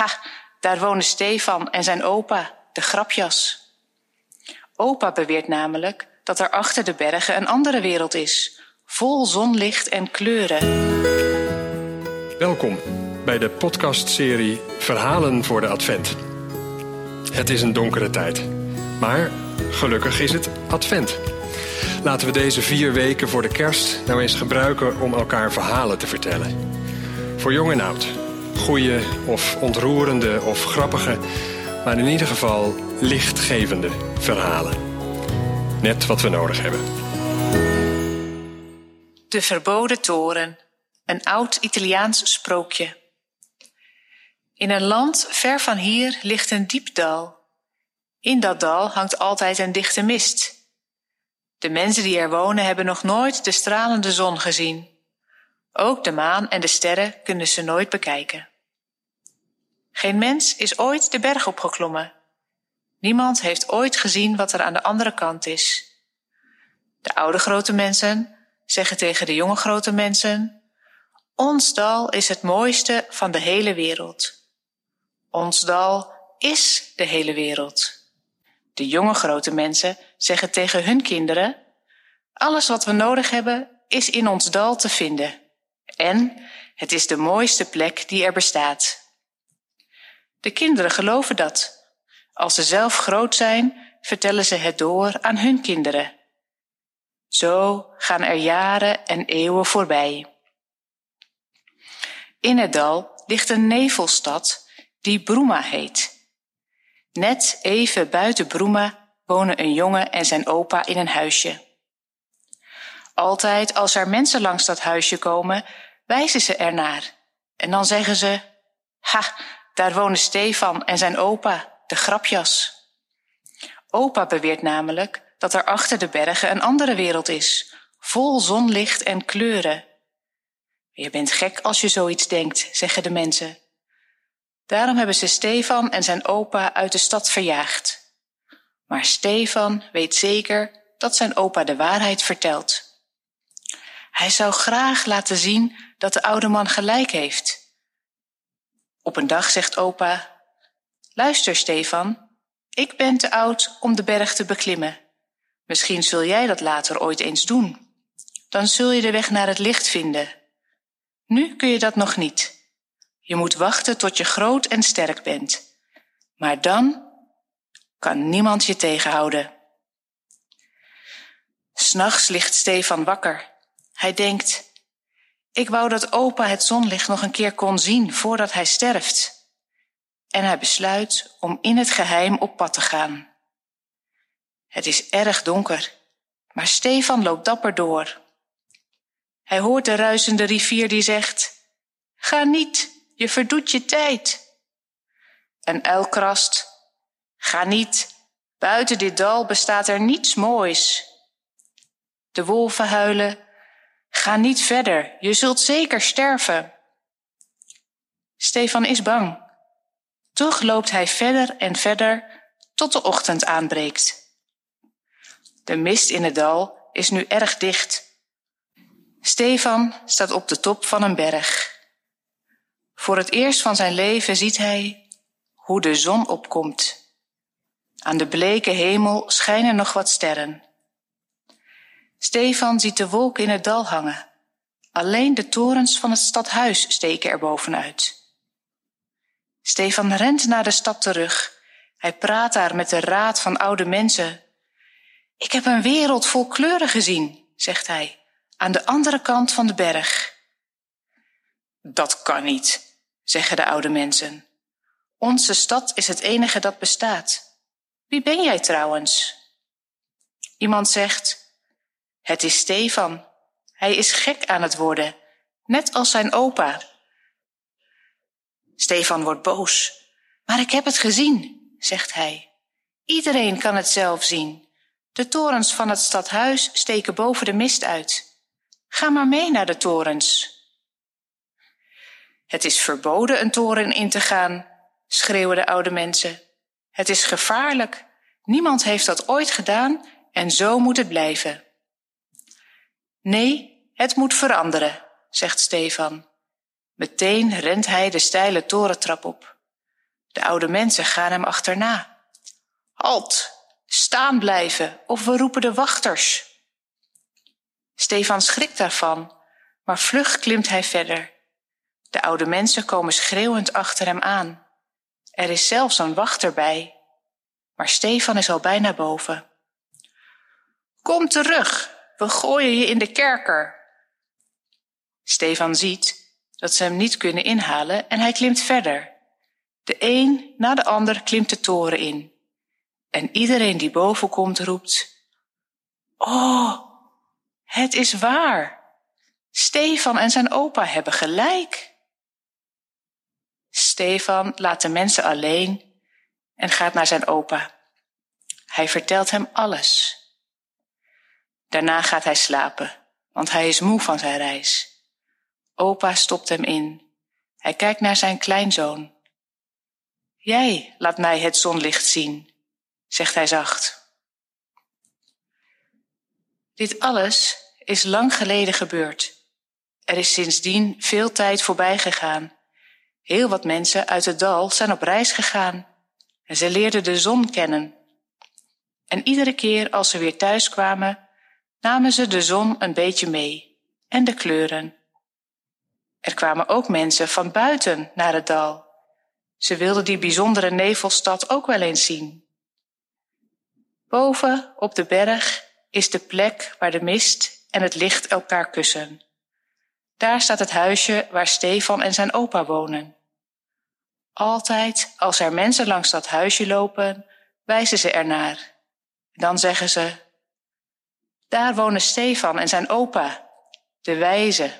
Ha, daar wonen Stefan en zijn opa, de grapjas. Opa beweert namelijk dat er achter de bergen een andere wereld is, vol zonlicht en kleuren. Welkom bij de podcastserie Verhalen voor de Advent. Het is een donkere tijd, maar gelukkig is het Advent. Laten we deze vier weken voor de kerst nou eens gebruiken om elkaar verhalen te vertellen. Voor jong en oud. Goeie of ontroerende of grappige, maar in ieder geval lichtgevende verhalen. Net wat we nodig hebben. De Verboden Toren, een oud Italiaans sprookje. In een land ver van hier ligt een diep dal. In dat dal hangt altijd een dichte mist. De mensen die er wonen hebben nog nooit de stralende zon gezien. Ook de maan en de sterren kunnen ze nooit bekijken. Geen mens is ooit de berg opgeklommen. Niemand heeft ooit gezien wat er aan de andere kant is. De oude grote mensen zeggen tegen de jonge grote mensen: Ons dal is het mooiste van de hele wereld. Ons dal is de hele wereld. De jonge grote mensen zeggen tegen hun kinderen: Alles wat we nodig hebben is in ons dal te vinden. En het is de mooiste plek die er bestaat. De kinderen geloven dat. Als ze zelf groot zijn, vertellen ze het door aan hun kinderen. Zo gaan er jaren en eeuwen voorbij. In het dal ligt een nevelstad die Broema heet. Net even buiten Broema wonen een jongen en zijn opa in een huisje. Altijd als er mensen langs dat huisje komen, wijzen ze ernaar. En dan zeggen ze, ha, daar wonen Stefan en zijn opa, de grapjas. Opa beweert namelijk dat er achter de bergen een andere wereld is, vol zonlicht en kleuren. Je bent gek als je zoiets denkt, zeggen de mensen. Daarom hebben ze Stefan en zijn opa uit de stad verjaagd. Maar Stefan weet zeker dat zijn opa de waarheid vertelt. Hij zou graag laten zien dat de oude man gelijk heeft. Op een dag zegt opa: Luister, Stefan, ik ben te oud om de berg te beklimmen. Misschien zul jij dat later ooit eens doen. Dan zul je de weg naar het licht vinden. Nu kun je dat nog niet. Je moet wachten tot je groot en sterk bent. Maar dan kan niemand je tegenhouden. S'nachts ligt Stefan wakker. Hij denkt, ik wou dat opa het zonlicht nog een keer kon zien voordat hij sterft. En hij besluit om in het geheim op pad te gaan. Het is erg donker, maar Stefan loopt dapper door. Hij hoort de ruisende rivier die zegt, ga niet, je verdoet je tijd. Een uil krast, ga niet, buiten dit dal bestaat er niets moois. De wolven huilen, ga niet verder, je zult zeker sterven. Stefan is bang. Toch loopt hij verder en verder tot de ochtend aanbreekt. De mist in het dal is nu erg dicht. Stefan staat op de top van een berg. Voor het eerst van zijn leven ziet hij hoe de zon opkomt. Aan de bleke hemel schijnen nog wat sterren. Stefan ziet de wolken in het dal hangen. Alleen de torens van het stadhuis steken er bovenuit. Stefan rent naar de stad terug. Hij praat daar met de raad van oude mensen. Ik heb een wereld vol kleuren gezien, zegt hij, aan de andere kant van de berg. Dat kan niet, zeggen de oude mensen. Onze stad is het enige dat bestaat. Wie ben jij trouwens? Iemand zegt, het is Stefan. Hij is gek aan het worden, net als zijn opa. Stefan wordt boos. Maar ik heb het gezien, zegt hij. Iedereen kan het zelf zien. De torens van het stadhuis steken boven de mist uit. Ga maar mee naar de torens. Het is verboden een toren in te gaan, schreeuwen de oude mensen. Het is gevaarlijk. Niemand heeft dat ooit gedaan en zo moet het blijven. Nee, het moet veranderen, zegt Stefan. Meteen rent hij de steile torentrap op. De oude mensen gaan hem achterna. Halt, staan blijven of we roepen de wachters. Stefan schrikt daarvan, maar vlug klimt hij verder. De oude mensen komen schreeuwend achter hem aan. Er is zelfs een wachter bij, maar Stefan is al bijna boven. Kom terug, we gooien je in de kerker. Stefan ziet dat ze hem niet kunnen inhalen en hij klimt verder. De een na de ander klimt de toren in. En iedereen die boven komt roept: Oh, het is waar. Stefan en zijn opa hebben gelijk. Stefan laat de mensen alleen en gaat naar zijn opa. Hij vertelt hem alles. Daarna gaat hij slapen, want hij is moe van zijn reis. Opa stopt hem in. Hij kijkt naar zijn kleinzoon. Jij laat mij het zonlicht zien, zegt hij zacht. Dit alles is lang geleden gebeurd. Er is sindsdien veel tijd voorbij gegaan. Heel wat mensen uit het dal zijn op reis gegaan en ze leerden de zon kennen. En iedere keer als ze weer thuis kwamen, namen ze de zon een beetje mee en de kleuren. Er kwamen ook mensen van buiten naar het dal. Ze wilden die bijzondere nevelstad ook wel eens zien. Boven op de berg is de plek waar de mist en het licht elkaar kussen. Daar staat het huisje waar Stefan en zijn opa wonen. Altijd als er mensen langs dat huisje lopen, wijzen ze ernaar. Dan zeggen ze: Daar wonen Stefan en zijn opa, de wijze.